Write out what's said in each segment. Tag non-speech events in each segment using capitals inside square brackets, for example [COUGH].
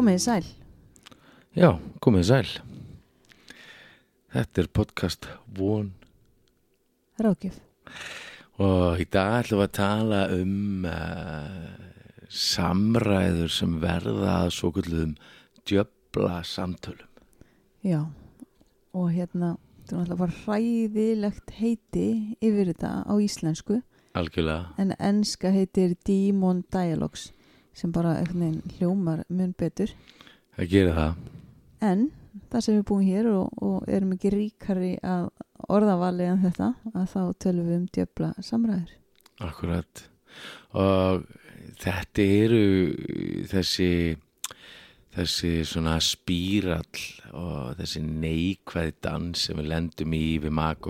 Komið sæl. Já, komið sæl. Þetta er podcast Von Rákjöf. og í dag ætlum við að tala um uh, samræður sem verða að svo kallum djöbla samtölum. Já. Og hérna, þetta er náttúrulega bara hræðilegt heiti yfir þetta á íslensku. Algjörlega. En enska heitir Demon Dialogues sem bara hljómar mun betur. Það gerir það. En það sem við búum hér og, og erum ekki ríkari að orðavali en þetta að þá tölum við um djöfla samræður. Akkurat. Og þetta eru þessi þessi svona spírall og þessi neikvæði dans sem við lendum í við mak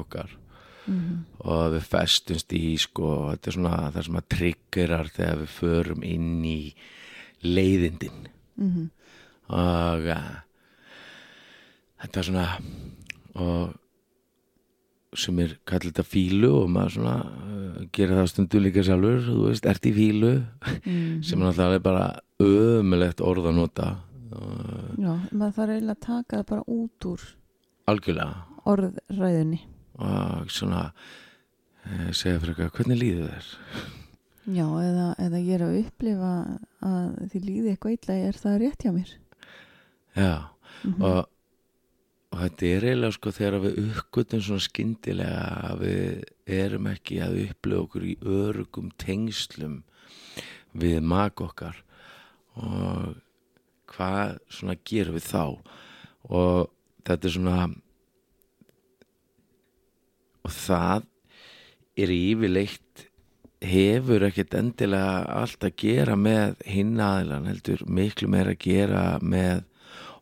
Mm og við festumst í sko, þetta er svona það sem að triggerar þegar við förum inn í leiðindin -hmm. og uh, þetta er svona og sem er kallið þetta fílu og maður svona uh, gerir það stundu líka sjálfur þú veist, ert í fílu [LAUGHS] sem er náttúrulega bara ömulegt orð að nota Já, maður þarf eiginlega að taka það bara út úr algjörlega orðræðunni. Og svona uh, segja fyrir eitthvað, hvernig líður þér? Já, eða, eða ég er að upplifa að því líði eitthvað illa, er það rétt hjá mér? Já, Mm og, og þetta er eiginlega sko þegar við uppgötum svona skyndilega að við erum ekki að upplifa okkur í örugum tengslum við mak okkar og hvað svona gerum við þá og þetta er svona og það er yfirleitt hefur ekkert endilega allt að gera með hinn aðilan heldur miklu meira að gera með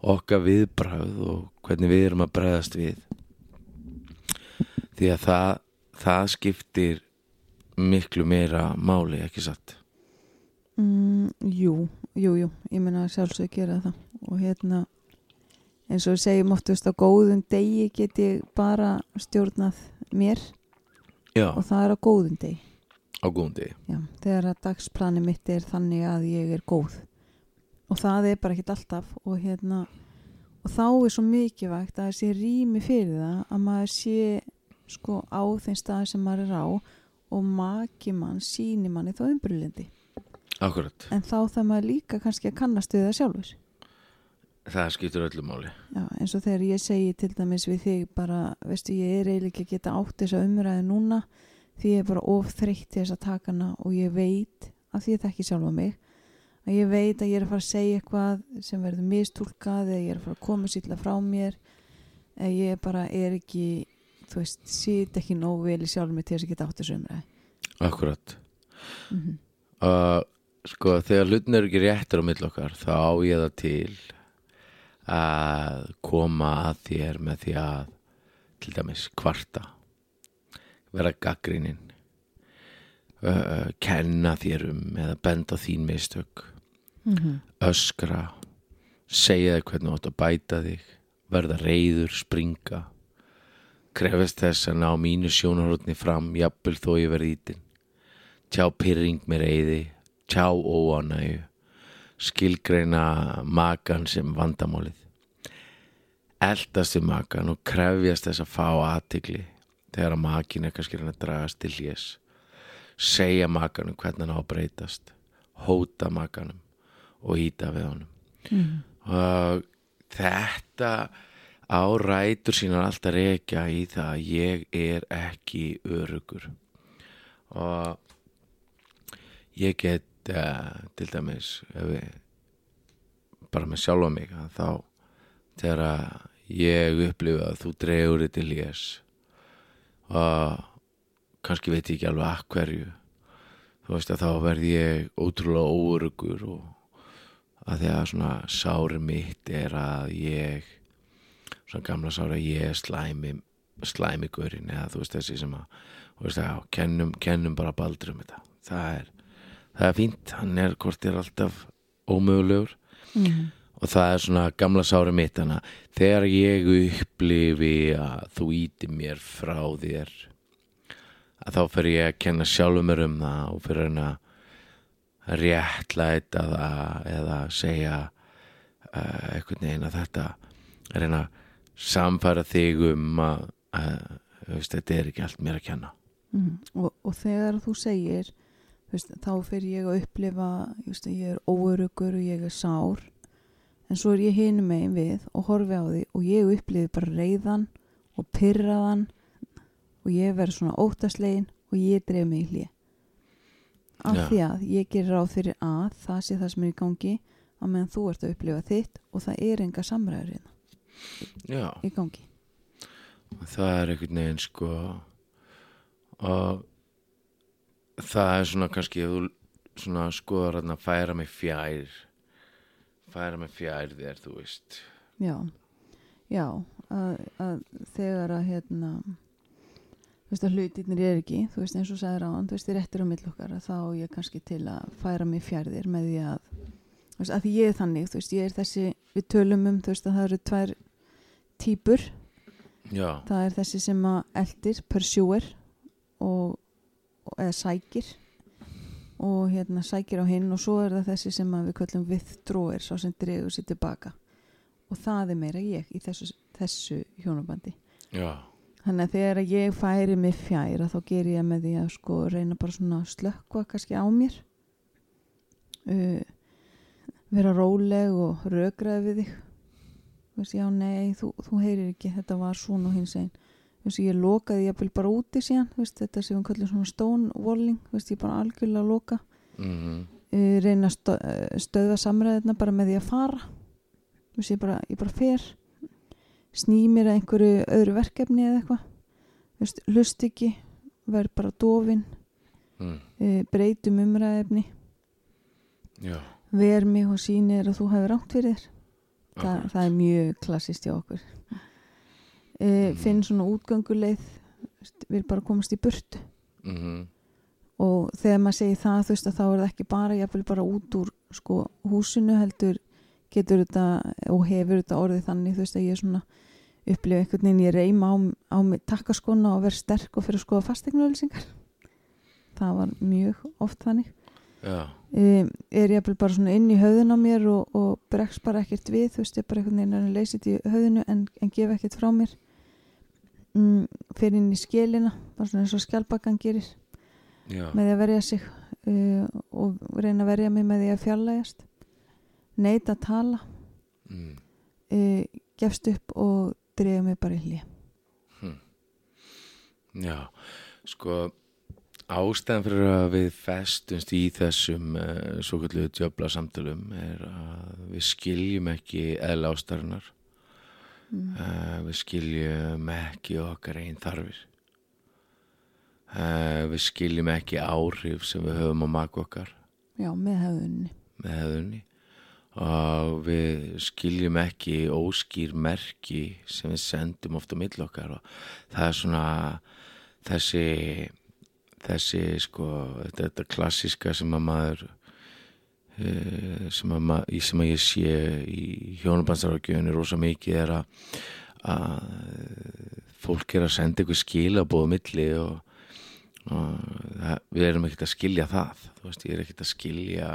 okkar viðbröð og hvernig við erum að bregðast við. Því að það, það skiptir miklu meira máli, ekki satt? Mm, jú, jú, jú, ég meina að sjálfsög gera það. Og hérna eins og við segjum oftast á góðum degi get ég bara stjórnað mér. Já, og það er á góðum degi. Á góðundi Já, þegar að dagsplani mitt er þannig að ég er góð. Og það er bara ekkert alltaf. Og hérna og þá er svo mikilvægt að það sé rými fyrir það að maður sé sko á þeim stað sem maður er á og maki mann síni manni þá umbrúlindi Akkurat, en þá það maður líka kannski að kannast við það sjálfur það skiptir öllu máli. Já, eins og þegar ég segi til dæmis við þig bara, veistu, ég er eiginlega ekki að geta átt þessa umræðu núna því ég er bara of þreytt til þess að taka hana og ég veit, að því ég þekki sjálfa mig að ég veit að ég er að fara að segja eitthvað sem verður mistúlkað eða ég er að fara að koma sýtla frá mér eða ég bara er ekki þú veist, sýt ekki nóg vel í sjálfum mig til þess að geta átt þessu umræðu. Akkurat. Mm -hmm. uh, Sko, þegar hlutin eru ekki réttur á mill okkar þá ég það til að koma að þér með því að til dæmis kvarta vera gaggrinnin uh, kenna þér um eða benda þín mistök öskra segja þig hvernig þú átt að bæta þig verða reyður, springa krefist þess að ná mínu sjónarhóttni fram jafnvel þó ég verði ítin. Tjá pyrring með reyði tjá óanægu skilgreina makan sem vandamálið. Eldast við makan og krefjast þess að fá aðtigli þegar að makin er kannski að dragast til hljés segja makanum hvernig hann á að breytast hóta makanum og íta við honum. Mm. og þetta á rætur sínar alltaf rekja í það að ég er ekki örugur og ég get uh, til dæmis við, bara með sjálfa mig að þá þegar ég upplifa að þú dregur þetta til lés og kannski veit ég ekki alveg að hverju þú veist að þá verð ég ótrúlega óörugur og að því að svona sári mitt er að ég svona gamla sári að ég er slæmi slæmi gaurin eða þú veist þessi sem að veist að já, kennum, kennum bara baldur um þetta. Það er, það er fínt hann er hvort er alltaf ómögulegur Mm. og það er svona gamla sári mitt hana þegar ég upplifi að þú íti mér frá þér að þá fer ég að kenna sjálfum mér um það og fyrir hann að réttlæta það eða segja uh, einhvern veginn að þetta að reyna að samfæra þig um að uh, veist, þetta er ekki allt mér að kenna mm. og, og þegar þú segir veist, þá fyrir ég að upplifa veist, ég er óörugur og ég er sár. En svo er ég hinum megin við og horfi á því og ég upplifi bara reyðan og pyrraðan og ég verður svona óttaslegin og ég dreif mig í hlið af því að ég gerir ráð fyrir að það sé það sem er í gangi að meðan þú ert að upplifa þitt og það er enga samræður hérna í gangi. Það er einhvern veginn sko og það er svona kannski ef þú svona skoðar að færa mig fjær færa mig fjær þér, þú veist. Já, já að, að þegar að hérna þú veist að hlutirnir er ekki þú veist eins og sagði ráðan, þú veist þið réttir á mill okkar að þá á ég kannski til að færa mig fjærðir með því að þú veist að því ég er þannig, þú veist ég er þessi við tölum um, þú veist að það eru tvær típur, Já, það er þessi sem að eldir, pursuer og, og eða sækir. Og hérna sækir á hinn og svo er það þessi sem við köllum withdrawer, svo sem dregur sér tilbaka. Og það er meira ég í þessu, þessu hjónabandi. Já, þannig að þegar ég færi mig fjær að þá ger ég með því að sko reyna bara svona slökkva kannski á mér. Uh, vera róleg og rökraði við þig. Veist, já nei, þú, þú heyrir ekki þetta var svona hins einn veist, ég lokaði jafnvel bara úti síðan veist, þetta sem við kallum svona stonewalling þú veist, ég bara algjörlega loka. Mhm, uh, reyna að stö, uh, stöða samræðina bara með því að fara. Veist, ég bara, ég bara fer sný mér að einhverju öðru verkefni eða eitthvað. Hlust ekki verð bara dofin mm, uh, breytum umræðefni já. Ver mig og sýnir að þú hefur rátt fyrir þér. Þa, það er mjög klassist hjá okkur Mm. finn svona veist, vil bara komast í burtu. Mhm, og þegar maður segir það þú veist að þá er það ekki bara jafnvel bara út úr sko húsinu heldur getur þetta og hefur þetta orðið þannig þú veist að ég svona upplifa einhvern veginn ég reyma á, á takkaskona og vera sterk og fyrir að skoða fastegnauðlýsingar það var mjög oft þannig. Já, um, er ég bara svona inn í höfðun á mér og, og bregst bara ekkert við þú veist ég bara einhvern veginn er að leysa þetta í höfðunu en, en gef ekkert frá mér um, fyrir inn í skélina bara svona eins og skjálpakan gerir já. með því að verja sig uh, og reyna að verja mig með því að fjarlægast neita að tala mm, uh, gefst upp og drefa mig bara í hlið Já, sko ástæðan fyrir að við festumst í þessum uh, svo kallu djöfla samtölum er að við skiljum ekki eðla ástæðanar mm. uh, við skiljum ekki okkar einn þarfir. Uh, við skiljum ekki áhrif sem við höfum á maka okkar. Já, með höfðunni með hefðunni og við skiljum ekki óskýr merki sem við sendum ofta á milli okkar. Og það er svona þessi þessi sko þetta, þetta klassiska sem að maður sem að, sem að ég sé í hjónubandsarargjöfunni rosa mikið er að, að fólk er að senda eitthvað skilabóð á milli og, og það, við erum ekkert að skilja það. Þú veist, ég er ekkert að skilja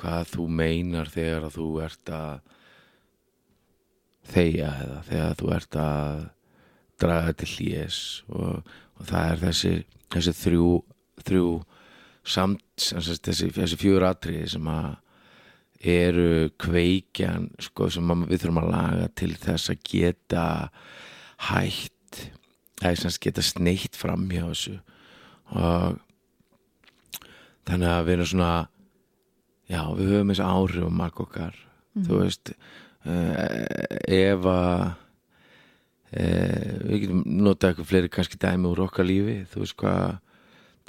hvað þú meinar þegar að þú ert að þegja eða þegar þú ert að draga til hlés og, og það er þessi, þessi þrjú, þrjú samt, þessi, þessi fjögur atriði sem að eru kveikjan sko, sem að við þurfum að laga til þess að geta sem sagt geta sneitt fram hjá þessu. Og þannig að við erum svona já, við höfum þessi áhrif á mark okkar. Þú veist uh, ef að uh, við getum notað eitthvað fleiri kannski dæmi úr okkar lífi þú veist hvað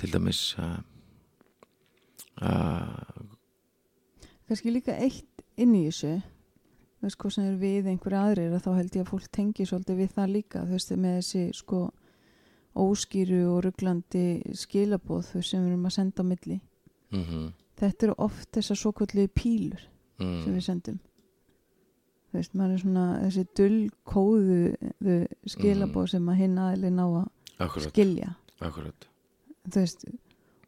til dæmis að uh, kannski líka eitt inn í þessu veist hvað sem er við einhverja aðrir að þá held ég að fólk tengi svolítið við það líka þú veist með þessi sko óskýru og rugglandi skilabóð veist sem við erum að senda á milli. Mm þetta eru oft þessar svo kvöldu pílur sem mm, við sendum. Þú veist, maður er svona þessi dullkóðu skilabóð sem að hinn aðli ná að akkurat, skilja. Akkurat. Þú veist,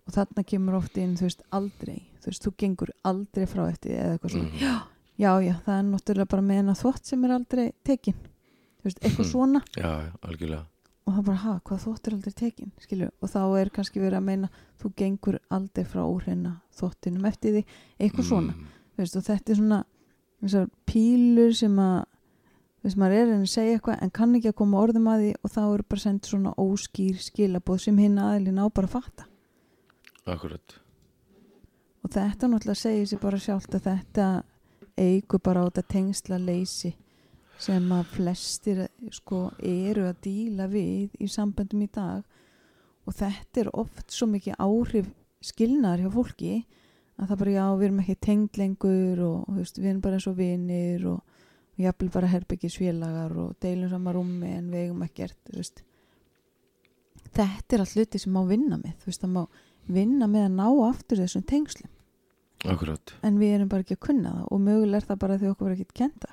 og þarna kemur oft inn þú veist, aldrei, þú veist, þú gengur aldrei frá eftir eða eitthvað svona, Mhm. já, já, já, það er náttúrulega bara með hennar þvott sem er aldrei tekin. Þú veist, eitthvað Mhm. svona. Já, algjörlega. Og það bara, ha, hvað þvott er aldrei tekin skilju, og þá er kannski verið að meina þú gengur aldrei frá óhreina þvottinum eftir því, eitthvað svona. Mm, Þú veist, og þetta er svona þessar pílur sem að þú veist, maður er að reyna að segja eitthvað en kann ekki að koma orðum að því og þá eru bara sendt svona óskýr skilabóð sem hinn aðilinn á bara að fatta akkurat og þetta náttúrulega segir sér bara sjálft að þetta eigur bara á þetta tengsla leysi sem að flestir sko eru að díla við í samböndum í dag og þetta er oft svo mikið áhrif skilnaðar hjá fólki að það bara já, við erum ekki tengd lengur og veist, við erum bara eins og vinir og, og jafnvel bara herbyggisfélagar og deilum sama rúmi en við eigum ekkert veist. þetta er allt hluti sem má vinna með þú veist, það má vinna með að ná aftur þessum tengslum. Akkurat. En við erum bara ekki að kunna það og mögulega er það bara því okkur er ekki kenda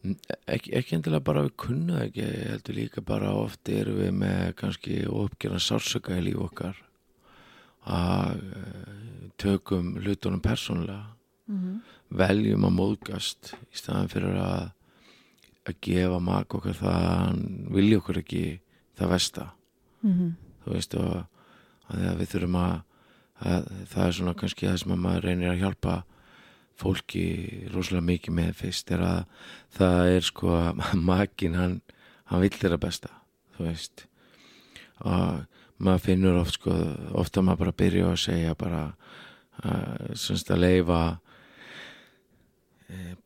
ekki, ekki endilega bara við kunna ekki, ég heldur líka bara oft erum við með kannski uppgerðan sársöka í líf okkar að eh, tökum hlutunum persónulega. Mm -hmm. veljum að móðgast í staðan fyrir að að gefa mak okkar það að vilja okkur ekki það versta. Mhm. þú veist og að við þurfum að, að það er svona kannski það sem að maður reynir að hjálpa fólki rosalega mikið með fyrst er að það er sko að [LAUGHS] makin hann, hann vill þeirra besta þú veist. Og maður finnur oft sko ofta maður bara byrja að segja bara að, semst að leifa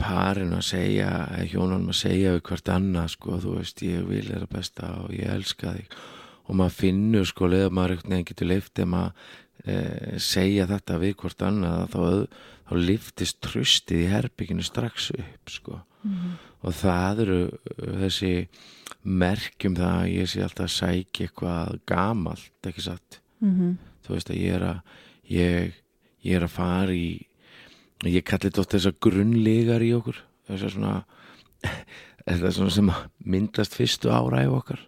parin að segja hjónunum að segja við hvert annað sko, þú veist, ég vil þeirra besta og ég elska þig og maður finnur sko, leða maður einhvern veginn getur leift ef maður e, segja þetta við hvort annað þá, þá liftist tröstið í herbygginu strax upp sko Mhm. og það eru uh, þessi merkjum það að ég sé alltaf að sækja eitthvað gamalt ekki satt Mhm. þú veist að ég er að ég, ég er að fara í ég kalli þetta oft þessar grunnlegar í okkur þessar svona [LAUGHS] þetta er svona sem að myndast fyrstu ára í okkar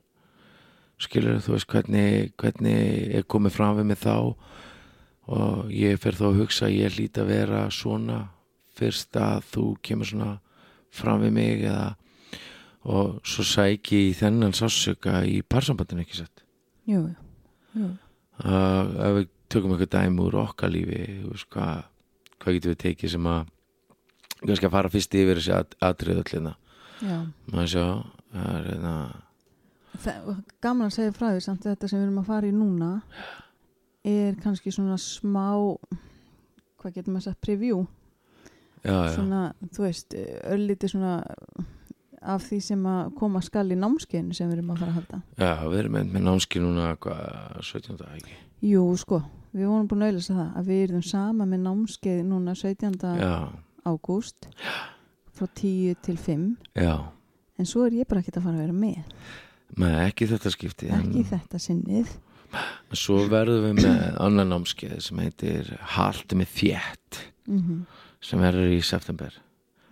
skilur þú veist hvernig, hvernig er komið fram við mig þá? Og ég fer þá að hugsa að ég hlýt að vera svona fyrst að þú kemur svona fram við mig eða og svo sæki í þennan sásöka í parsambandinu ekki sett Jú, jú, að ef við tökum eitthvað dæmi úr okkar lífi þú veist, hvað, hvað getum við tekið sem að kannski að fara fyrst yfir þessi at, atrið öllina Já. maður sjá? Það er hérna Það, gaman að segja frá því samt þetta sem við erum að fara í núna er kannski svona smá hvað getur maður sagt, preview. Já, já, svona, þú veist, ölliti svona af því sem að koma skal í námskeiðinu sem við erum að fara að halda. Já, við erum með, námski núna hvað, 17. dag ekki? Jú, sko, við vorum búin að auðvitað það að við erum sama með námskeið núna 17. já, ágúst frá 10 til 5 já, en svo er ég bara ekkert að fara að vera með með ekki þetta skipti ekki í þetta sinnið. En svo verðum við með annan námskeið sem heitir Haldi með þétt mm sem verður í september.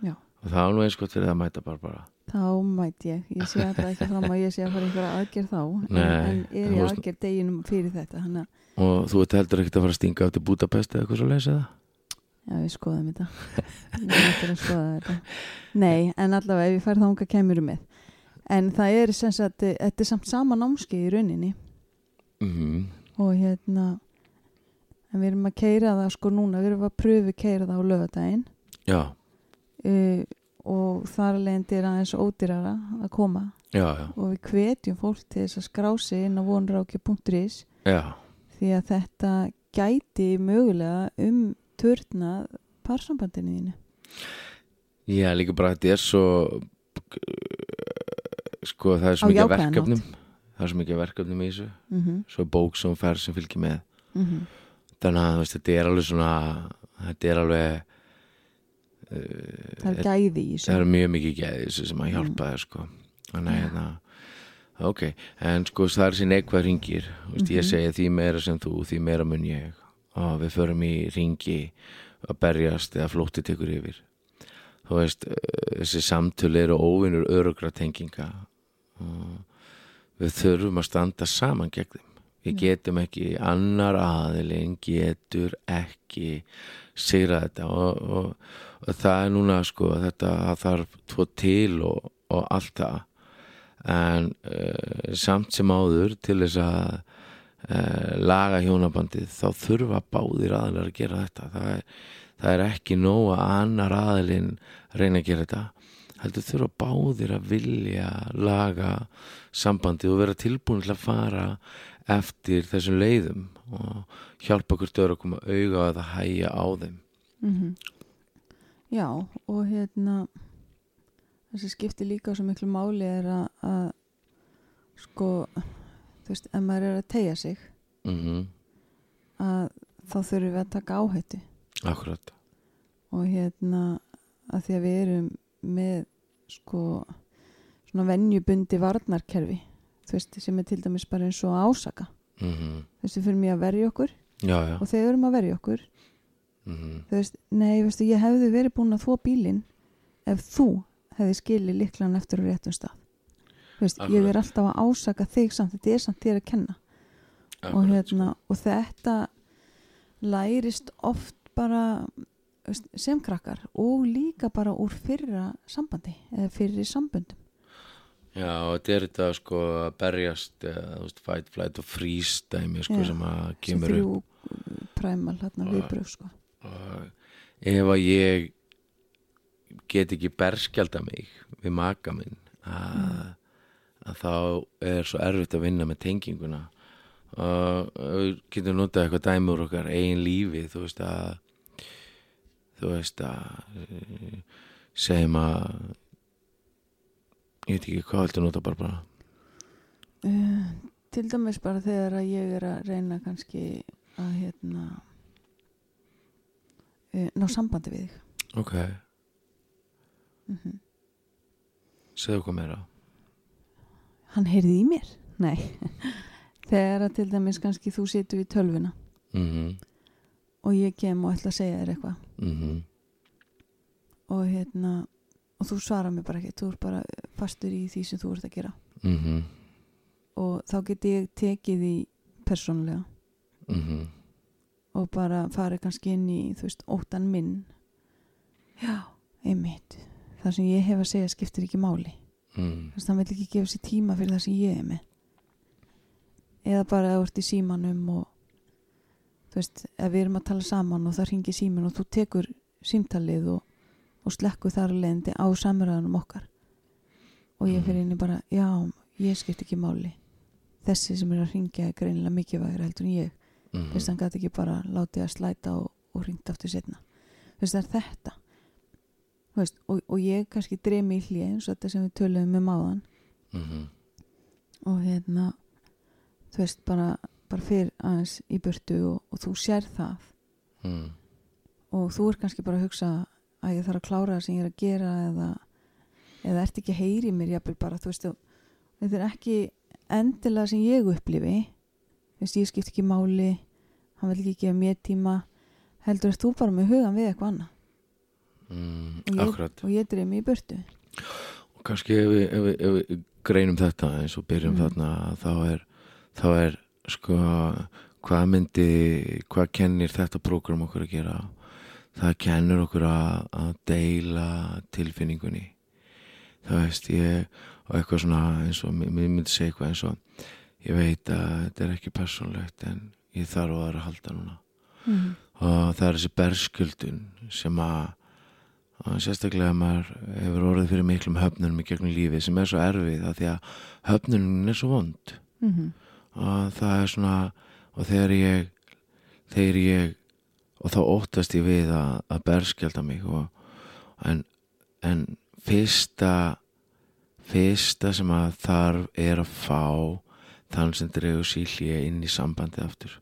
Já. og það er nú eins gott fyrir að mæta bara bara þá mæti ég, ég sé þetta ekki fram að ég sé að fara einhverja aðgerð þá en, Nei, en er ég veist- aðgerð deginum fyrir þetta að og þú ert heldur ekkert að fara að stinga áttu Budapest eða eitthvað svo leysa það já, við skoðum þetta. Við ætlum að skoða þetta. Nei, en allavega ef ég fær þánga kemur með en það er sem sagt þetta er samt sama námskeið í rauninni. Mm og hérna en við erum að keira það sko núna við erum að pröfu keira það á lögadaginn já, uh, og þar leðandi er aðeins ódýrara að koma. Já, já, og við hvetjum fólk til þess að skrá sig inn á vonráki.is því að þetta gæti mögulega um törnað parsambandinu þínu. Já, líka bara þetta er svo sko það er svo mikið verkefnum. Það er svo mikið verkefnum í þessu. Mm -hmm. svo bók sem fer sem fylgir með. Mm þannig að veist, þetta er alveg svona þetta er alveg það er gæði í það þessu er mjög mikið gæði í þessu sem að hjálpa þér sko. Þannig að hérna ok, en sko það er sér neikvæð ringir veist, ég Mhm. segi því meira sem þú því meira mun ég. Og við förum í ringi að berjast eða flótti tekur yfir. Þú veist, eh, þessi samtölu eru óvinnur örugra tenginga við þurfum að standa saman gegn þeim. Við Já. getum ekki, annar aðilinn getur ekki sigra þetta. Og, og, það er núna sko þetta þarf tvo til og, og allt það. En uh, samt sem áður til þess að uh, laga hjónabandið þá þurfa báðir aðlar að gera þetta. Það er, það er ekki nóg að annar aðlinn reyna að gera þetta heldur þurfa báðir að vilja laga sambandið og vera tilbúin til að fara eftir þessum leiðum og hjálpa okkur stöður að koma auga að hæja á þeim. Mm Já, og hérna það sem skiptir líka svo miklu máli er að, að sko þú veist, ef maður er að tegja sig mm að þá þurfum við að taka áhættu. Akkurat. Og hérna að því að við erum með sko svona venjubundi varnarkerfi þú veist, sem er til dæmis bara eins og ásaka. Mm þú veist, við fyrir mig að verja okkur Já, já. og þegar við erum að verja okkur mm þú veist, nei, veistu, ég hefði verið búin að þvó bílinn ef þú hefði skilið liklan eftir á réttum stað. Þú veist, ég Akkurat. er alltaf að ásaka þig samt, þetta er samt þér að kenna. Og, hérna, og þetta lærist oft bara veist, sem krakkar og líka bara úr fyrra sambandi eða fyrri samböndum. Já, þetta er þetta sko að berjast eða, veist, fight, flight og freeze dæmi sko Já, sem að sem kemur upp. þrjú præmal hérna viðbröf sko. ef að ég get ekki berskjalda mig við maka minn að, að þá er svo erfitt að vinna með tenginguna. Og við getum notað eitthvað dæmi úr okkar eigin lífi þú veist að þú veist að eh, segjum að ég veit ekki hvað heldur nota bara bara uh, til dæmis bara þegar að ég er að reyna kannski að hérna uh, ná sambandi við þig. Ok, mm segðu hvað meira. Hann heyrði í mér? Nei. [LAUGHS] Þegar að til dæmis kannski þú situr við tölvuna. Mhm, og ég kem og ætla að segja þér eitthvað. Mhm. Og hérna og þú svarar mér bara ekki, þú er bara fastur í því sem þú ert að gera. Mhm, og þá get ég tekið því persónulega. Mhm. Og bara farið kannski inn í þú veist, óttan minn. Já, einmitt. Það sem ég hef að segja skiptir ekki máli. Mhm, þú veist, hann vil ekki gefa sér tíma fyrir það sem ég er með. Eða bara að þú ert í símanum og þú veist, ef við erum að tala saman og það ringi síman og þú tekur símtalið og, og slekkur þar að leiðandi á samræðanum okkar. Og ég fyrir inn í bara já, ég skipt ekki máli. Þessi sem er að ringja er greinilega mikilvægur heldur en ég. Mhm. þess að hann gæti ekki bara látið að slæta og, og ringt aftur setna þú veist það er þetta. Veist, og, og ég kannski dreymi í hlið eins og þetta sem við töluðum um áðan. Mhm. Og hérna þú veist bara, bara fyrir aðeins í burtu og, og þú sér það. Mhm og þú er kannski bara að hugsa að ég þarf að klára það sem ég er að gera eða, eða ert ekki að heyri mér jafnvel bara, þú veist, þetta er ekki endilega sem ég upplifi. Veist, ég skipt ekki máli hann vil ekki gefa mér tíma. Heldur ert þú bara með hugan við eitthvað annað. Mm, og ég, ég dreymi í burtu. Og kannski ef við, ef við, ef við greinum þetta eins og byrjum Mm. þarna þá er, þá er sko hvað myndi hvað kennir þetta prógram okkur að gera? Það kennir okkur að, að deila tilfinningunni. Það veist ég og eitthvað svona eins og mér myndi segja eitthvað eins og ég veit að þetta er ekki persónlegt en ég þarf að það að halda núna. Mm. og það er þessi berskjöldun sem að og sérstaklega maður hefur orðið fyrir miklum höfnunum í gegnum lífið sem er svo erfið að því að höfnunum er svo vond. Mm og það er svona og þegar ég þegar ég og þá óttast ég við að, að berskjálta mig og, en, en fyrsta fyrsta sem að þarf er að fá þann sem dregur sílje inn í sambandi aftur.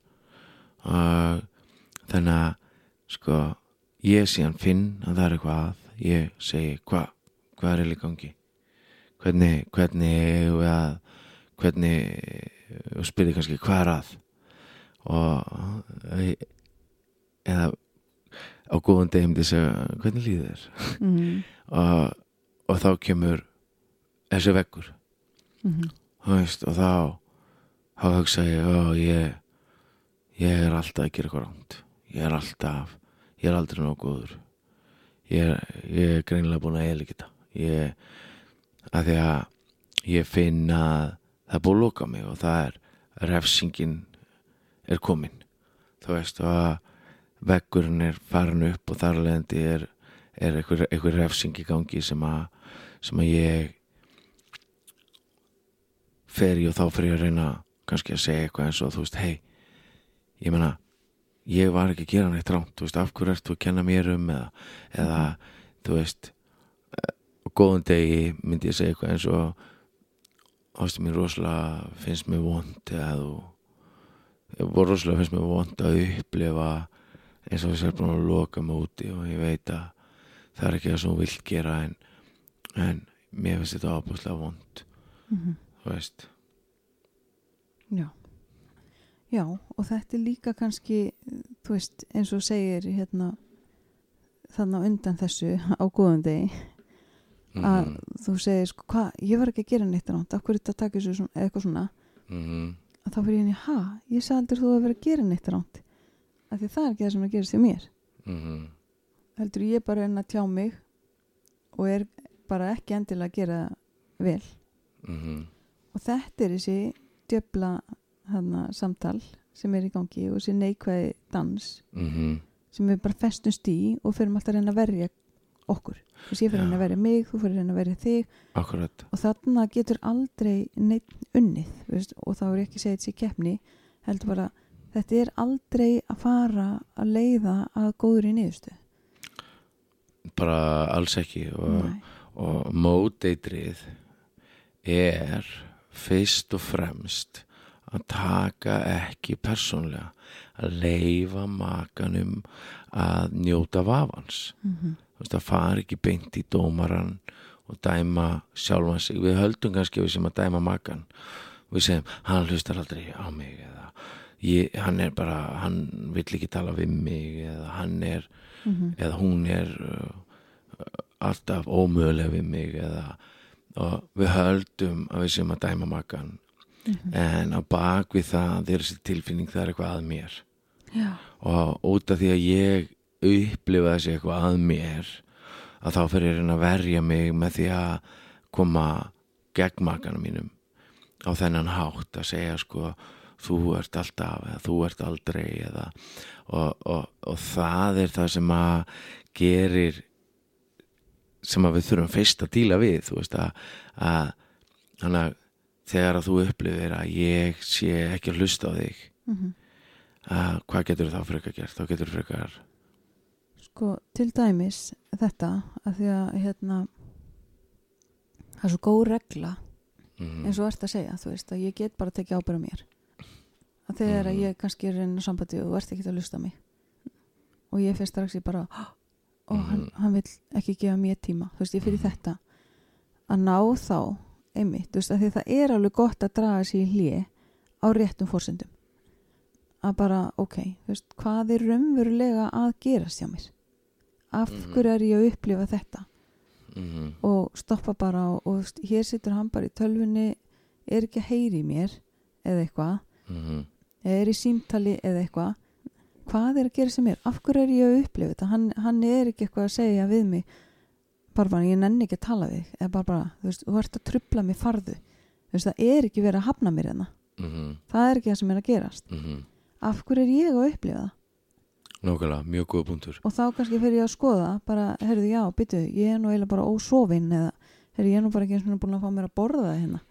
Og þannig að sko ég síðan finn að það er eitthvað að ég segi hvað hvað er í gangi? Hvernig, hvernig eigum við að hvernig og spyrði kannski hvað er að? Og eða á góðan degum til að segja hvernig líður þér? Mm. [LAUGHS] og, og þá kemur þessi vekkur Mm. veist, og þá þá hugsa ég, ó, ég ég er alltaf að gera eitthvað ránt ég er alltaf, ég er aldrei nóg góður. Ég, er- ég er greinilega búin að eða þetta. Ég, að því að ég finn að það er búin að loka mig og það er refsingin er komin. Þú veist og að veggurinn er farin upp og þar leðandi er, er einhver, einhver refsing í gangi sem að, sem að ég fer í og þá fer ég að reyna kannski að segja eitthvað eins og þú veist hei, ég meina ég var ekki að gera neitt rámt þú veist, af hverju ert þú að kenna mér um eða, eða þú veist eh, á góðum degi myndi ég segja eitthvað eins og ástu mér rosalega finnst mér vond eða þú ég rosalega finnst mér vond að upplifa eins og þess er búin að loka mig úti og ég veit að það er ekki það sem þú vilt gera en, en mér finnst þetta ábúslega vond mm þú veist Já. Já, og þetta er líka kannski, þú veist, eins og segir hérna þannig undan þessu á góðum degi að Mhm, þú segir sko, hvað, ég var ekki að gera neitt ránt, af hverju þetta takir svo svona, eitthvað svona, mhm, að þá fyrir ég henni, ha, ég sagði aldrei þú að vera að gera neitt ránt, af því það er ekki það sem er að gerast hjá mér, mhm, heldur ég bara enn að tjá mig og er bara ekki endilega að gera vel. Mhm, og þetta er þessi djöfla hana, samtal sem er í gangi og þessi neikvæði dans mhm. sem við bara festumst í og fyrir alltaf að reyna að verja okkur. Þú ég fyrir reyna að verja mig, þú fyrir reyna að verja þig. Akkurat. Og þarna getur aldrei neitt unnið veist, og þá er ekki segja þessi keppni heldur bara, þetta er aldrei að fara að leiða að góður í niðurstu bara alls ekki. Og, og móteitrið er fyrst og fremst að taka ekki persónlega að leifa makanum að njóta vafans. Mhm. þú veist að fara ekki beint í dómaran og dæma sjálfan sig. Við höldum kannski við sem að dæma makan við segjum, hann hlustar aldrei á mig eða ég, hann er bara hann vill ekki tala við mig eða hann er Mhm. eða hún er uh, alltaf ómögulega við mig eða og við höldum að við séum að dæma makan Mhm. en á bak við það er þessi tilfinning það er eitthvað að mér. Já, og út af því að ég upplifa þessi eitthvað að mér að þá fyrir ég að verja mig með því að koma gegn makanum mínum á þennan hátt að segja sko þú ert alltaf eða þú ert aldrei eða, og, og, og það er það sem að gerir sem að við þurfum fyrst að díla við þú veist að, að að þegar að þú upplifir að ég sé ekki að hlusta á þig mhm. að hvað getur þá frekar gert þá getur frekar Sko, til dæmis þetta að því að hérna það er svo góð regla mm, eins og ert að segja, þú veist, að ég get bara að tekja ábyrða mér að þegar að Mhm. ég kannski er inn á sambandi og ert ekki að lusta mig og ég finnst strax ég bara og hann, Mhm. hann vill ekki gefa mér tíma þú veist, ég fyrir Mhm. þetta að ná þá einmitt, þú veist, að því það er alveg gott að draga sér í hlje á réttum fórsendum að bara, ok, þú veist, hvað er raunverulega að gerast hjá mér af Mhm. hverju er ég að upplifa þetta? Mm, og stoppa bara og, og hér situr hann bara í tölvunni er ekki að heyri í mér eða eitthvað, mm, eða er í símtali eða eitthvað. Hvað er að gera sem er, af hverju er ég að upplifa þetta? Hann, hann er ekki eitthvað að segja við mig bara bara, ég nenni ekki að tala við eða bara bara, þú veist, þú ert að trubla mig farðu, þú veist, það er ekki verið að hafna mér hérna, mm, það er ekki það sem er að gerast. Mm, af hverju er ég að upplifa það Nákvæmlega, mjög góða punktur. Og þá kannski fyrir ég að skoða bara, heyrðu, já, byttu, ég er nú eiginlega bara ósofin eða, heyrðu, ég er nú bara ekki eins og búin að fá mér að borða það hérna.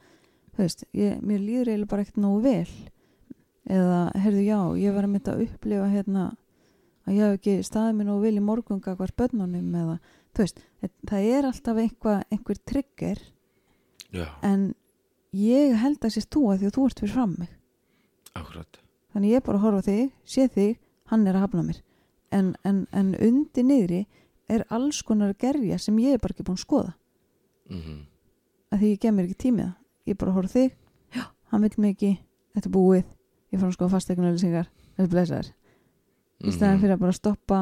Þú veist, ég, mér líður eiginlega bara ekkert nógu vel. Eða, heyrðu, já, ég var að mynda að upplifa hérna að ég hef ekki staðið mér nógu vel í morgunga hvar börnunum eða, þú veist, það- er alltaf einhver, einhver trigger. Já, en ég held að sést þú að því að þú ert fyrir fram mig. Akkurat. Þannig ég bara horfa þig, sé þig hann er að hafna mér. En, en, en undir niðri er alls konar að gerja sem ég er bara ekki búin að skoða. Mm, að því ég gef mér ekki tímið ég bara á þig, já, hann vil mig ekki. Þetta er búið, ég fór að skoða fastegnauðlýsingar þetta er blessaður. Í Mhm. staðan fyrir að bara stoppa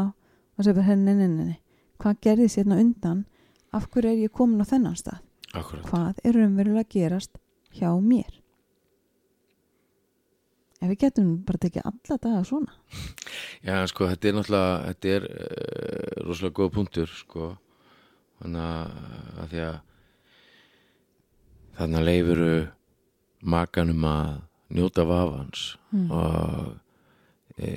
og segja bara henni, henni, henni hvað gerði sérna undan? Af hverju er ég komin á þennan stað? Akkurat. Hvað er raunverulega að gerast hjá mér ef við getum bara tekið alla daga svona. Já, sko, þetta er náttúrulega þetta er uh, rosalega góð punktur sko. Þannig að því að þannig að leifuru makanum að njóta vafans Mm. og e,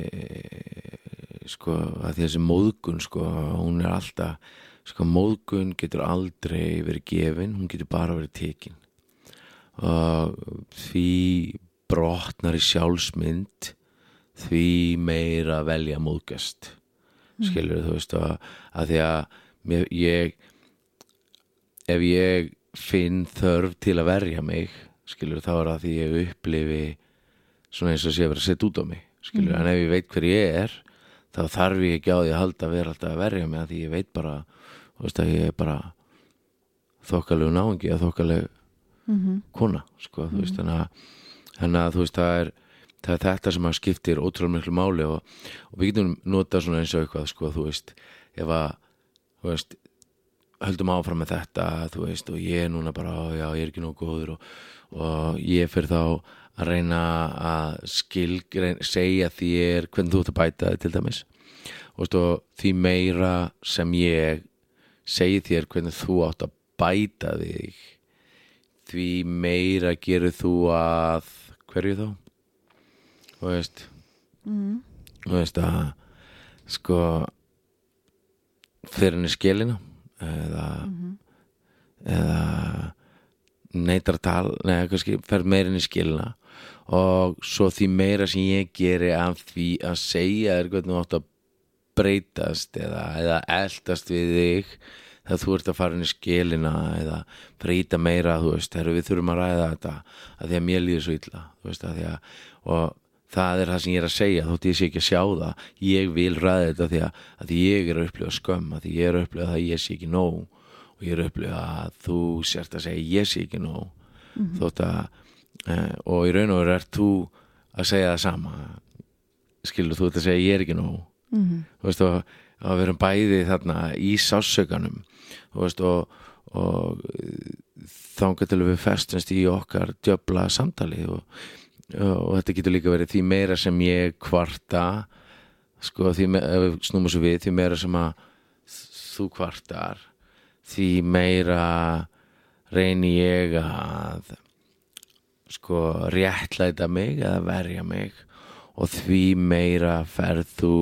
sko að því að þessi móðgun sko, hún er alltaf sko, móðgun getur aldrei verið gefin, hún getur bara verið tekin. Og því brotnar í sjálfsmynd því meira velja móðgast. Skilur þú veist að, að því að ég ef ég finn þörf til að verja mig skilur þá er það því ég upplifi svona eins og sé að vera setja út á mig skilur, en ef ég veit hver ég er þá þarf ég ekki á því að halda að vera alltaf að verja mig að því ég veit bara veist að ég er bara þokkalegu náungi að þokkalegu mm kona sko, þú veist, þannig að, þannig að þú veist, það er, það er þetta sem að skiptir ótrúlega miklu máli og, og við getum notað svona eins og eitthvað sko, þú veist, ef að veist, höldum áfram með þetta þú veist, og ég er núna bara "Á, já, ég er ekki nóg góður og, og ég fyrir þá að reyna að skil, reyna, segja þér hvernig þú ert að bæta þig til dæmis. Og því meira sem ég segi þér hvernig þú átt að bæta þig því meira gerur þú að hverju þá? Þú veist. Mm. þú veist að sko fyrir henni skilina eða eða neitar að tala neða kannski fer meira henni skilina og svo því meira sem ég geri af því að segja þér hvernig þú átt að breytast eða, eða eldast við þig þegar þú ert að fara inn í skilina eða breyta meira, þú veist, þegar við þurfum að ræða þetta að því að mér líður svo illa veist, að og það er það sem ég er að segja, þótt ég sé ekki að sjá það ég vil ræða þetta því að, að því ég er að upplifa skömm, að ég er að upplifa það að ég sé ekki nóg og ég er að upplifa að þú sért að segja ég sé ekki nóg þótt að e, og í raun og veru ert þú að segja það sama skilur þú ert að segja ég er ekki nóg. Mm þú veist og að við erum bæði þarna í sásökanum veist og, og þangað til við festumst í okkar djöfla samtali og, og þetta getur líka verið því meira sem ég kvarta sko því ef snúmum svo við því meira sem að þú kvartar því meira reyni ég að sko réttlæta mig eða verja mig og því meira ferð þú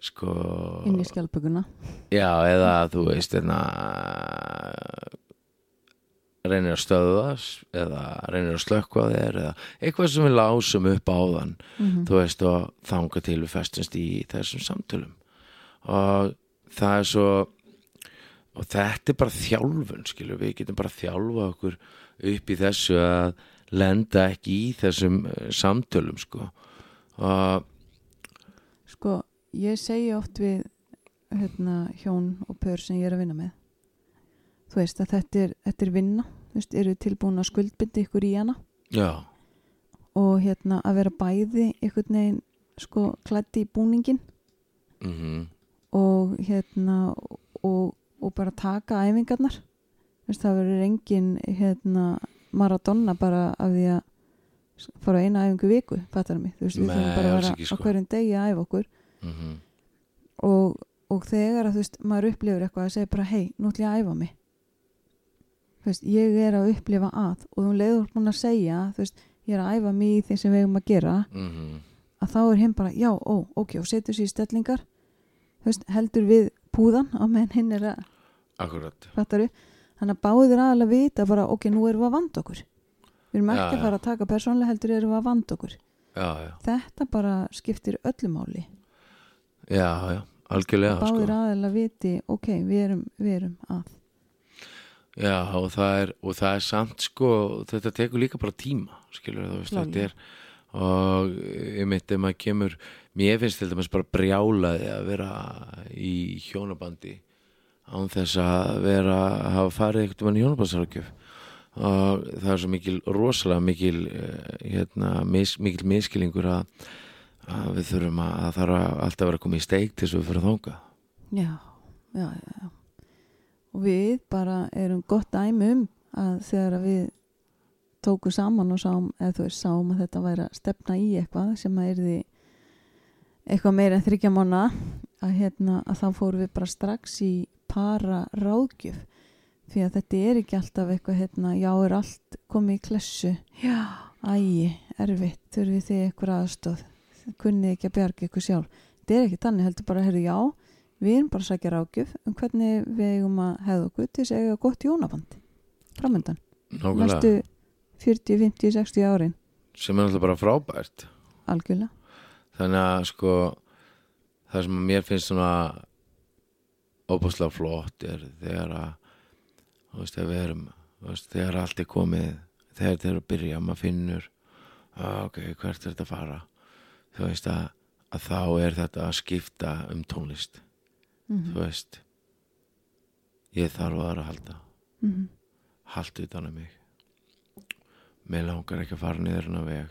sko inn í skjálpuguna já eða þú veist hérna reynir að stöða eða reynir að slökkva þér eða eitthvað sem við lásum upp áðan Mhm. þú veist og þanga til við festumst í þessum samtölum. Og það er svo og þetta er bara þjálfun skilur við getum bara þjálfa okkur upp í þessu að lenda ekki í þessum eh, samtölum sko. Og ég segi oft við hérna, hjón og pör sem ég er að vinna með. Þú veist að þetta er, þetta er vinna. Þú veist, eru tilbúin að skuldbindi ykkur í hana. Já, og hérna að vera bæði einhvern veginn sko klætti í búningin mhm. Og hérna og, og bara taka æfingarnar. Veist, það verður engin hérna maradonna bara af því að fara eina æfingu viku fattar mig, þú veist, við þurfum bara að vera ekki, á sko. hverjum degi að æfa okkur mhm. Og, og þegar að þú veist, maður upplifur eitthvað að segja bara hei, nú ætlum ég að æfa mig. Þú veist, ég er að upplifa að og þú leiður búin að segja þú veist, ég er að æfa mig í því sem við eigum að gera mhm. að þá er hinn bara, já, ó, ok og setur sér í stellingar. Þú veist, heldur við púðan á meðan hinn er að akkurat. þannig að báðir aðalega vita bara, ok, nú erum við að vanda okkur. Við erum ekki já. að fara að taka persónlega heldur erum við að vanda okkur. Já, já, þetta bara skiptir öllu máli já, já algjörlega báðir sko. aðalega viti, ok, við erum, við erum að. Já, og það er og það er samt sko, þetta tekur líka bara tíma skilur þú veist, þetta er og ég mitt ef maður kemur mér finnst til dæmis bara brjálaði að vera í hjónabandi án þess að vera að hafa farið eitthvað mann í hjónabandsrákjöf og það er svo mikil rosalega mikil eh, hérna, mis, mikil miskilingur að, að við þurfum að, að það þarf að alltaf vera að koma í steik til þess að við fyrir þónga já, já, já, já. Og við bara erum gott dæmi um að þegar að við tóku saman og sáum, eða þú veist, sáum að þetta væri að stefna í eitthvað sem að erði eitthvað meira en þryggja mánu að, hérna, að þá fórum við bara strax í para ráðgjöf því að þetta er ekki alltaf eitthvað hérna, já er allt komið í klessu. Já, ægi, erfitt þurfið þið eitthvað aðstóð kunnið ekki að bjarga ykkur sjálf. Þetta er ekki þannig, heldur bara, herru, já við erum bara að sækja ráðgjöf um hvernig við eigum að hefða okkur til þess að eiga gott jónaband framöndan, næstu 40, 50, 60 árin. Sem er alltaf bara frábært. Algjörlega, þannig að sko það sem mér finnst svona óbúslega flott er þegar að þú veist, þegar við erum veist, þegar allt er komið þegar þetta er að byrja, maður finnur ok, hvert er þetta að fara þú veist að, að þá er þetta að skipta um tónlist. Mm þú veist ég þarf að aðra að halda. -hmm. halda utan um mig. Mér langar ekki að fara niður hennar veg.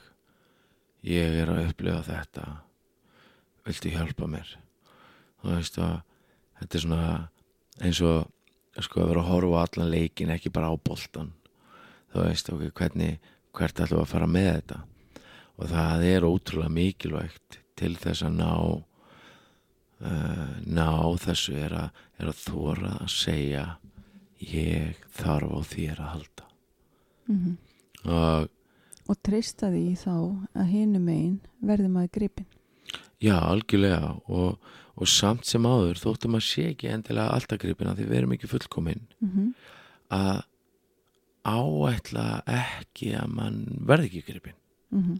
Ég er að upplifa þetta. Viltu hjálpa mér? Þú veist að þetta er svona eins og sko að vera að horfa á allan leikin ekki bara á boltan þú veist ok, hvernig, hvert ætlum við að fara með þetta og það er ótrúlega mikilvægt til þess að ná uh, ná þessu er að, er að þóra að segja ég þarf á þér að halda. Mm og og treysta því þá að hinum einn verði maður gripin já, algjörlega. Og, og samt sem áður þóttum að sé ekki endilega alltaf gripina því við erum ekki fullkominn mm -hmm. að áætla ekki að mann verði ekki gripin Mm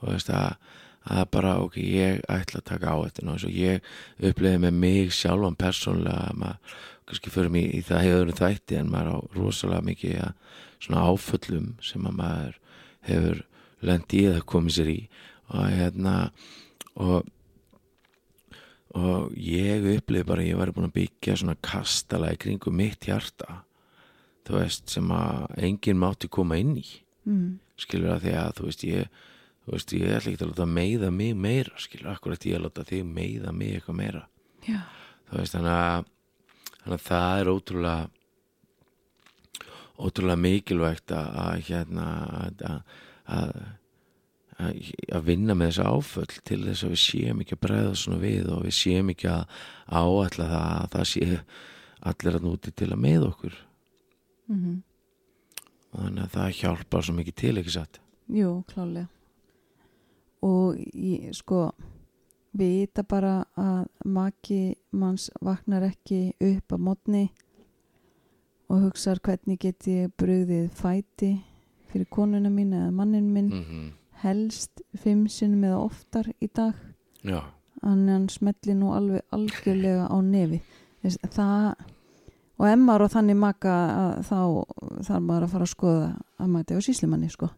og veist að, að bara ok, ég ætla að taka áættina og ég uppliði með mig sjálfan persónlega að maður kannski fyrir mig í það hefur þætti en maður á rosalega mikið að, svona áföllum sem að maður hefur lendi í það komið sér í og hérna og og ég uppliði bara að ég væri búin að byggja svona kastala í kringum mitt hjarta þú veist sem að enginn mátti koma inn í -hmm. skilur að því að þú veist ég þú veist ég ætla ekki að láta meiða mig meira skilur, akkur ætti ég að láta þig meiða mig eitthvað meira. Já, þú veist þannig að, þannig að það er ótrúlega ótrúlega mikilvægt að, hérna að, að, að að vinna með þessu áföll til þess að við séum ekki að bregða svona við og við séum ekki að áætla það að það sé allir að núti til að með okkur. Mm og þannig að það hjálpar svo mikið til ekki satt? Jú, klálega og ég, sko vita bara að maki manns vaknar ekki upp á mótni og hugsar hvernig get ég brugðið fæti fyrir konuna mín eða mannin minn. Mm -hmm. helst fimm sinnum eða oftar í dag. Þannig að hann smelli nú alveg algjörlega á nefi. Það og emmar og þannig maka þá þarf maður að fara að skoða að er á síslimanni sko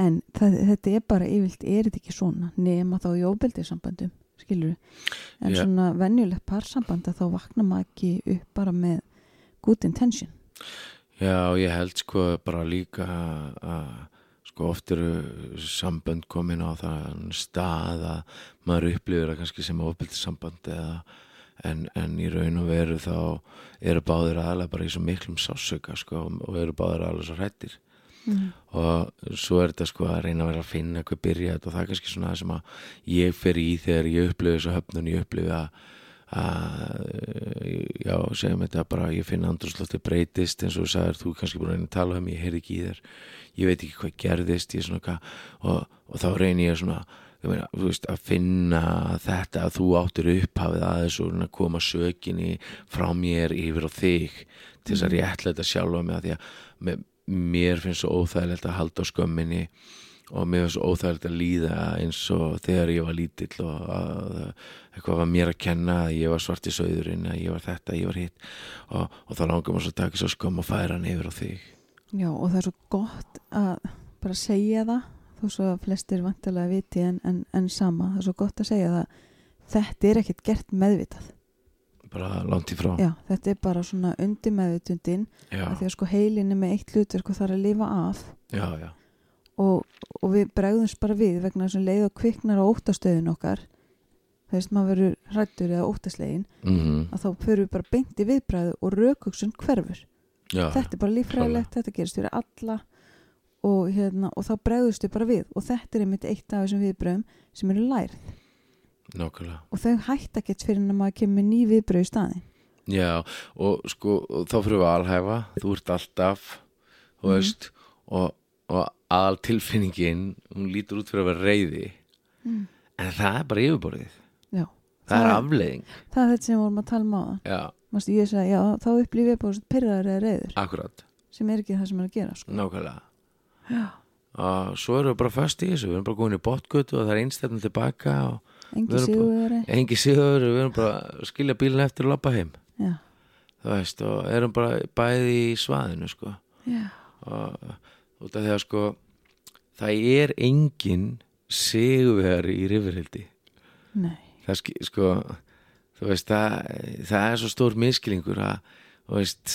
en það, þetta er bara yfirlt er þetta ekki svona? Nema þá í óbeldisambandum skilur en Já. svona venjulegt parsamband að þá vakna maður ekki upp bara með good intention. Já, ég held sko bara líka að sko oft eru sambönd komin á það stað að maður upplifir það kannski sem ofbildissamband eða en, en í raun og veru þá eru báðir aðlega bara í svo miklum sásöka sko og eru báðir aðlega svo hrættir mm. og svo er þetta sko að reyna að vera að finna hvað byrja þetta og það er kannski svona það sem að ég fer í þegar ég upplifi þessu höfnun ég upplifi að, að já, segjum þetta bara ég finna andrúslótti breytist eins og þú sagðir þú er kannski búin að tala um ég heyrði ekki í þér ég veit ekki hvað gerðist ég svona hvað og, og þá reyni ég svona meina, veist, að finna þetta að þú áttir upphafið aðeins og að koma sökinni frá mér yfir á þig til þess að ég ætla þetta sjálfa mig að því að með, mér finnst svo óþægilegt að halda á skömminni og mér finnst svo óþægilegt að líða eins og þegar ég var lítill og að eitthvað var mér að kenna að ég var svart í söðurinn að ég var þetta, ég var hitt. Og, og þá langar maður svo að taka svo skömm og færa hann yfir á þig. Já og það er svo gott að bara segja það þó svo að flestir vantilega viti en, en, en sama, það er svo gott að segja það. Þetta er ekkert gert meðvitað bara langt í frá. Já, þetta er bara svona undir meðvitundin já, að því að sko heilin er með eitt hlutverk og það er að lifa af. Já, já. og, og við bregðumst bara við vegna þess að leið og kviknar á óttastöðun okkar. Þú veist maður verður hrættur eða óttaslegin Mm að þá fyrir við bara beint í viðbræðu og rökugsun hverfur. Já. þetta er bara líffræðilegt, þetta gerist fyrir alla og, hérna, og þá bregðustu bara við. Og þetta er einmitt eitt af þessum viðbröðum sem eru lærð nákvæmlega. Og þau hætta ekkert fyrir en að maður kemur ný viðbröð í staðin Já, og sko og þá fyrir við að alhæfa, þú ert alltaf þú Mhm. veist og, og aðal tilfinningin hún lítur út fyrir að vera reyði mm. en það er bara yfirborðið. Já, það, er Það- afleiðing. það er þetta sem við vorum að tala um á það ég sagði, já, þá upplýfið ég bara pyrraður eða reyður akkurat, sem er ekki það sem er að gera sko. nákvæmlega. Já, og svo erum við bara föst í þessu við erum bara góðin í botgötu og það er einstefnum tilbaka og engi sigurveri engi síður við erum bara að skilja bílinn eftir og labba heim. Já, þú veist, og erum bara bæði í svaðinu sko. Já, og út af því að sko það er engin sigurveri í rifurhildi það sko þú veist, það, það er svo stór miskilingur að, veist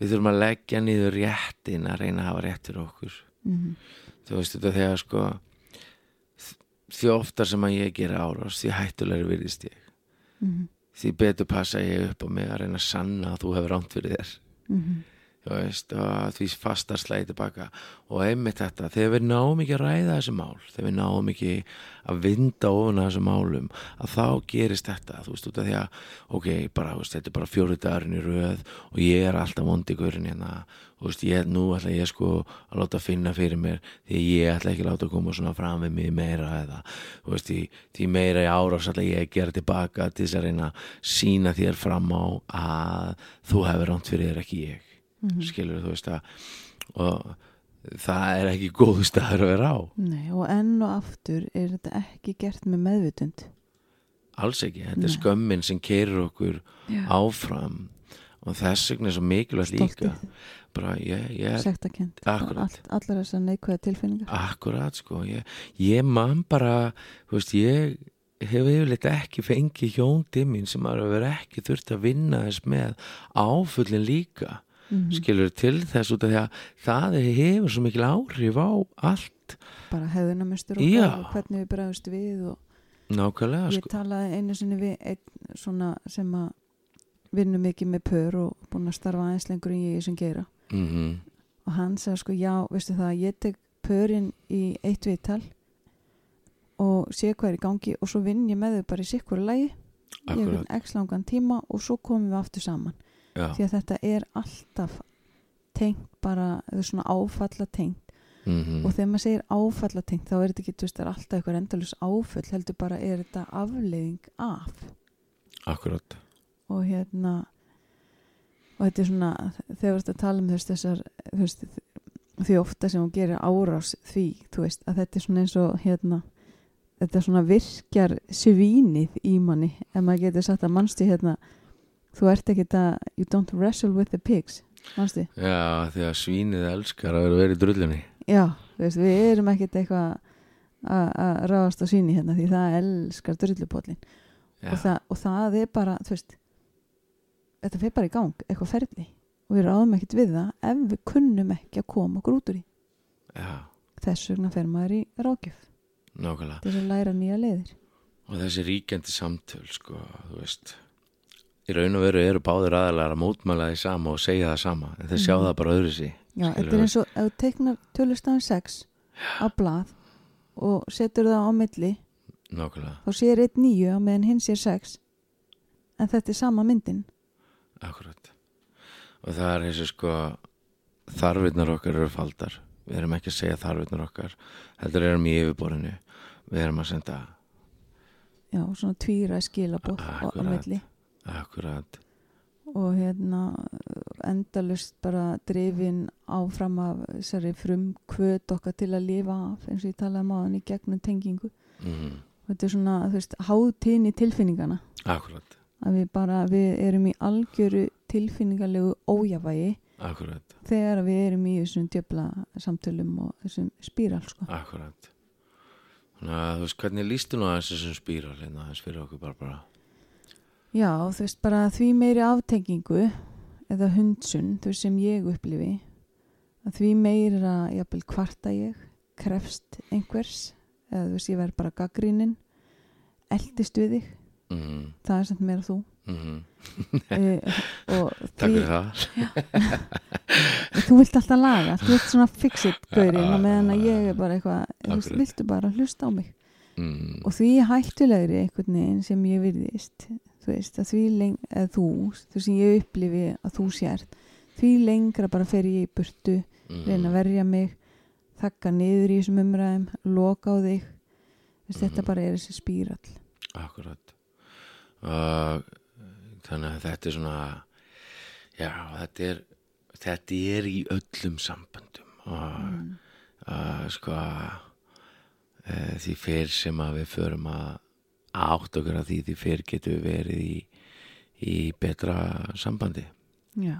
við þurfum að leggja niður réttin að reyna að hafa rétt fyrir okkur. Mm þú veist, þetta þegar sko því oftar sem að ég gera árás því hættulegri virðist ég. -hmm. því betur passa ég upp á mig að reyna að sanna að þú hefur ránt fyrir þér. Mm þú veist, því fastar slæði tilbaka og einmitt þetta, þegar við náum ekki að ræða þessi mál, þegar við náum ekki að vinda ofan að þessu málum að þá gerist þetta, þú veist, út af því að ok, bara, veist, þetta er bara fjóri dagurinn í röð og ég er alltaf vondigurinn hérna, þú veist, ég, nú ætla ég sko að láta finna fyrir mér því ég ætla ekki að láta koma svona fram við mig meira eða, þú veist, því, því meira í árás ætla ég að gera tilbaka til þess að reyna að sína þér fram á að þú hefur ránt fyrir þér ekki ég Mhm. skilur þú veist að og það er ekki góðu staður að vera á Nei, og enn og aftur er þetta ekki gert með meðvutund alls ekki, þetta Nei. er skömmin sem keirir okkur Já. áfram og þess vegna er svo mikilvægt líka bara ég, ég sektakent. All, allar þessar neikvæða tilfinningar akkurat sko ég, ég man bara, þú veist ég hef yfirleitt ekki fengið hjóndi mín sem að vera ekki þurft að vinna þess með áfullin líka mm skilur til þess út af því að það hefur svo mikil áhrif á allt. Bara hefðunamistur Já. og hvernig við bregðumst við og nákvæmlega ég sko. talaði einu sinni við einn svona sem að vinnu mikið með pör og búin að starfa aðeins lengur en ég sem gera mm og hann sagði sko já, veistu það ég tek pörin í eitt viðtal og sé hvað er í gangi og svo vinn ég með þau bara í sikkur lægi í akkurat, einhvern x langan tíma og svo komum við aftur saman já. Því að þetta er alltaf tengt bara, þau er svona áfalla tengt mm og þegar maður segir áfalla tengt þá er þetta ekki, þú veist, það er alltaf eitthvað endalus áföll heldur bara er þetta afleiðing af. Akkurat. Og hérna og þetta er svona þegar þú ert að tala um veist, þessar þú veist, því ofta sem hún gerir árás því, þú veist, að þetta er svona eins og hérna þetta svona virkjar svínið í manni ef maður getur sagt að mannstu hérna þú ert ekki að you don't wrestle with the pigs mannstu, já því að svínið elskar að vera verið drullunni. Já, veist, við erum ekkert eitthvað að ráðast á svíni hérna því það elskar drullupóllin já, og, það, og það er bara veist þetta fyrir bara í gang, eitthvað ferli. Og við ráðum ekkert við það ef við kunnum ekki að koma okkur út úr í já, þess vegna fer maður í rákjöf nákvæmlega. Til að læra nýja leiðir. Og þessi ríkjandi samtöl sko, þú veist í raun og veru eru báðir aðalega að mótmæla því sama og segja það sama en þeir sjá Mhm. það bara öðru sí Já, þetta er eins og ef þú teiknar tölustafin 6 á blað og setur það á milli nákvæmlega, þá sér eitt nýju á meðan hinn sér 6 en þetta er sama myndin. Akkurat. Og það er þessi sko þarfinnar okkar eru faldar. Við erum ekki að segja þarfinnar okkar heldur erum í yfirborinu við erum að senda já, svona tvíra skilabóð á, milli akkurat. Og hérna endalust bara drifin áfram af þessari frum kvöt okkar til að lifa af eins og ég talaði máðan í gegnum tengingu. Mm, þetta er svona, þú veist, hátíðni tilfinningana akkurat, að við bara, við erum í algjöru tilfinningalegu ójafægi akkurat. þegar við erum í þessum djöfla samtölum og þessum spíral sko. akkurat. Þannig að þú veist hvernig lístu nú aðeins þessum spíral hérna aðeins fyrir okkur bara bara Já, þú veist, bara því meiri aftengingu eða hundsun, þú veist, sem ég upplifi að því meira jafnvel kvarta ég krefst einhvers eða þú veist, ég verð bara gaggrínin eldist við þig. Mm, það er samt meira þú. Mm, e, og [LAUGHS] takk fyrir það. Þú vilt alltaf laga þú vilt svona fix-it gaurinn og meðan að ég er bara eitthvað þú viltu bara hlusta á mig? Mm, og því hættulegri einhvern veginn sem ég virðist þú veist, að því leng eða þú, þú sem ég upplifi að þú sért því lengra bara fer ég í burtu mm, reyna að verja mig þakka niður í þessum umræðum loka á þig. Þess, þetta Mhm. bara er þessi spírall Akkurat. Og þannig að þetta er svona já, þetta er þetta er í öllum samböndum. Og mm. að sko e, því fyrr sem að við förum að átt okkur að því því fyrr getum við verið í, í betra sambandi. Já,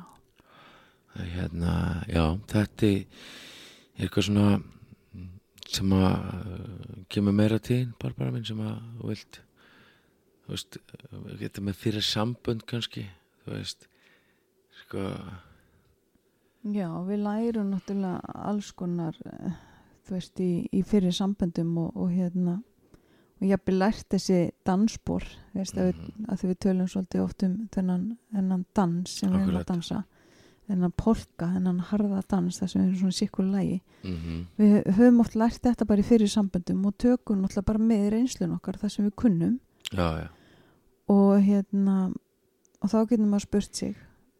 Það er hérna, já, þetta er eitthvað svona sem að uh, kemur meira til Barbara minn sem að þú vilt þú veist, geta með fyrir sambönd kannski, þú veist sko, já, við lærum náttúrulega alls konar eh, þú veist, í, í fyrir samböndum og, og hérna og ég hafði lært þessi dansspor þú veist, Mhm. við, að því við tölum svolítið oft um þennan, þennan dans sem við erum Akkurat. að dansa. Þennan polka, þennan harða dans það sem er svona sikkur lægi mm við höfum oft lært þetta bara í fyrir samböndum og tökum náttúrulega bara með reynslun okkar það sem við kunnum. Já, já, og hérna og þá getur maður spurt sig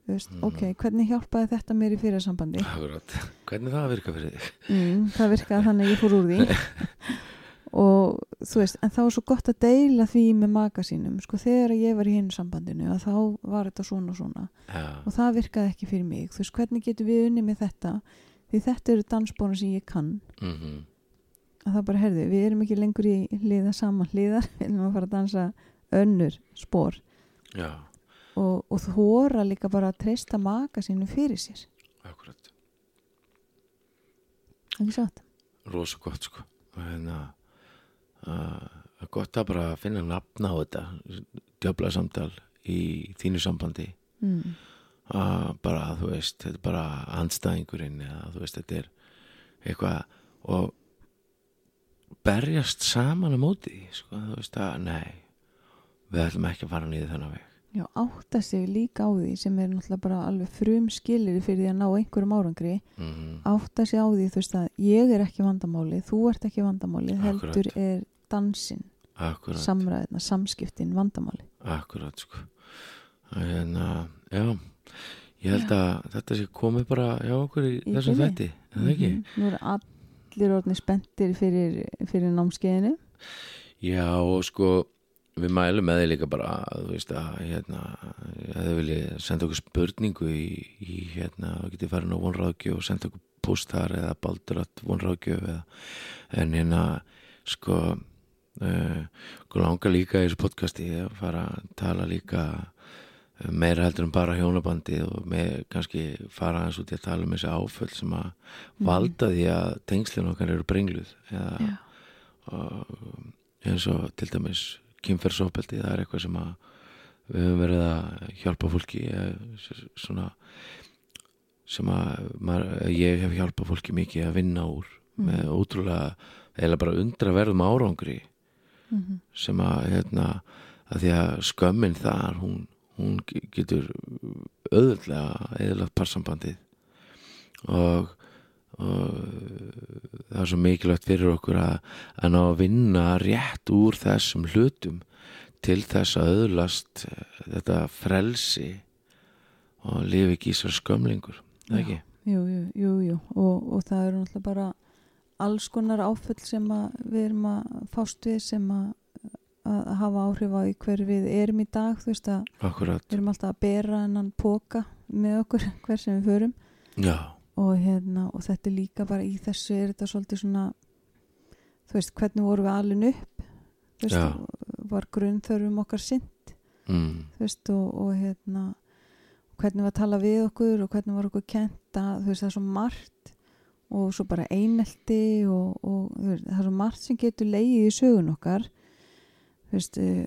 veist, Mhm. ok, hvernig hjálpaði þetta mér í fyrir sambandi? Akkurat. Hvernig það virka fyrir þig? Mm, það virkaði þannig að ég fór úr því [LAUGHS] og þú veist en þá er svo gott að deila því með maka sínum. Sko þegar ég var í hinn sambandinu að þá var þetta svona og svona. Já, og það virkaði ekki fyrir mig. Þú veist hvernig getur við unni með þetta? Því þetta eru dansbóna sem ég kann. Mm að það bara herði, við erum ekki lengur í hliða saman hliðar, við erum að fara að dansa önnur spór já, og, og þóra líka bara að treysta maka sínu fyrir sér. Akkurat. Ekki sátt rosa gott sko. Og hérna að að gott að bara finna nafna á þetta djöfla samtal í þínu sambandi. Mm. að bara þú veist þetta er bara andstæðingurinn eða þú veist þetta er eitthvað og berjast saman á móti sko, þú veist að nei við ætlum ekki að fara niður þennan veg. Já, átta sig líka á því sem er náttúrulega bara alveg frum skilir fyrir því að ná einhverjum árangri. Mm átta sig á því þú veist að ég er ekki vandamáli þú ert ekki vandamáli, heldur er dansin, akkurat, samræðina, samskiptin vandamáli. Akkurat sko. Að hérna, já ég held að þetta sé komið bara hjá okkur í, þessum það ekki? Mhm. Nú eru allir orðni spenntir fyrir, fyrir námskeiðinu. Já og sko við mælum með því líka bara þú veist að hérna að þau vilji senda okkur spurningu í, í hérna, þú getið farin á vonráðgjöf og senda okkur post þar eða baldurat vonráðgjöf eða en hérna sko uh, langar líka í þessu podcasti að fara að tala líka eh, meira heldur en bara hjónabandi og með kannski fara aðeins út í að tala um þessi áföll sem að valda því að tengslinn okkar eru brengluð eða Já. og eins og til dæmis kynferðsofbeldi, það er eitthvað sem að við höfum verið að hjálpa fólki eh, svona sem að maður, ég hef hjálpað fólki mikið að vinna úr Mm. með ótrúlega eða bara undra verðum árangri Mhm. sem að hérna að því að skömmin þar hún, hún ge- getur auðvöldlega eðalagt parsambandið og, og það er svo mikilvægt fyrir okkur að, að ná að vinna rétt úr þessum hlutum til þess að auðlast þetta frelsi og lifi ekki í sér skömlingur ekki? Jú, jú, jú, jú. Og, og það eru náttúrulega bara alls konar áföll sem við erum að fást við sem að, að hafa áhrif á því hver við erum í dag þú veist að Akkurat, við erum alltaf að bera hennan póka með okkur [LAUGHS] hver sem við förum. Og, hérna, og þetta er líka bara í þessu er þetta svolítið svona þú veist, hvernig vorum við alin upp? Þú veist, Já. var grunnþörfum okkar sint mm, þú veist, og, og hérna hvernig var að tala við okkur og hvernig var okkur kenta, þú veist, það er svo margt og svo bara einelti og, og veist, það er svo margt sem getur leið í sögun okkar veist eh,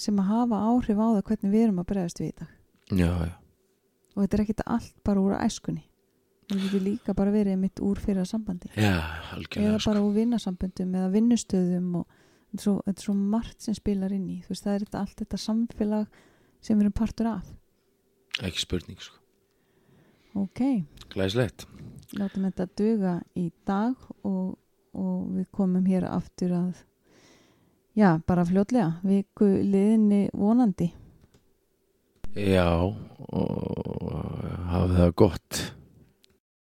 sem að hafa áhrif á það hvernig við erum að bregðast við í dag. Já, já, og þetta er ekkit allt bara úr æskunni. Það getur líka bara verið mitt úr fyrir sambandi. Já, eða algjörlega sko. bara úr vinnasamböndum eða vinnustöðum og þetta er, svo, þetta er svo margt sem spilar inn í. Veist, það er þetta, allt þetta samfélag sem við erum partur af. Ekki spurning sko. ok, glæslegt látum þetta duga í dag og, og við komum hér aftur að já, bara fljótlega viku liðinni vonandi. Já, og hafið það gott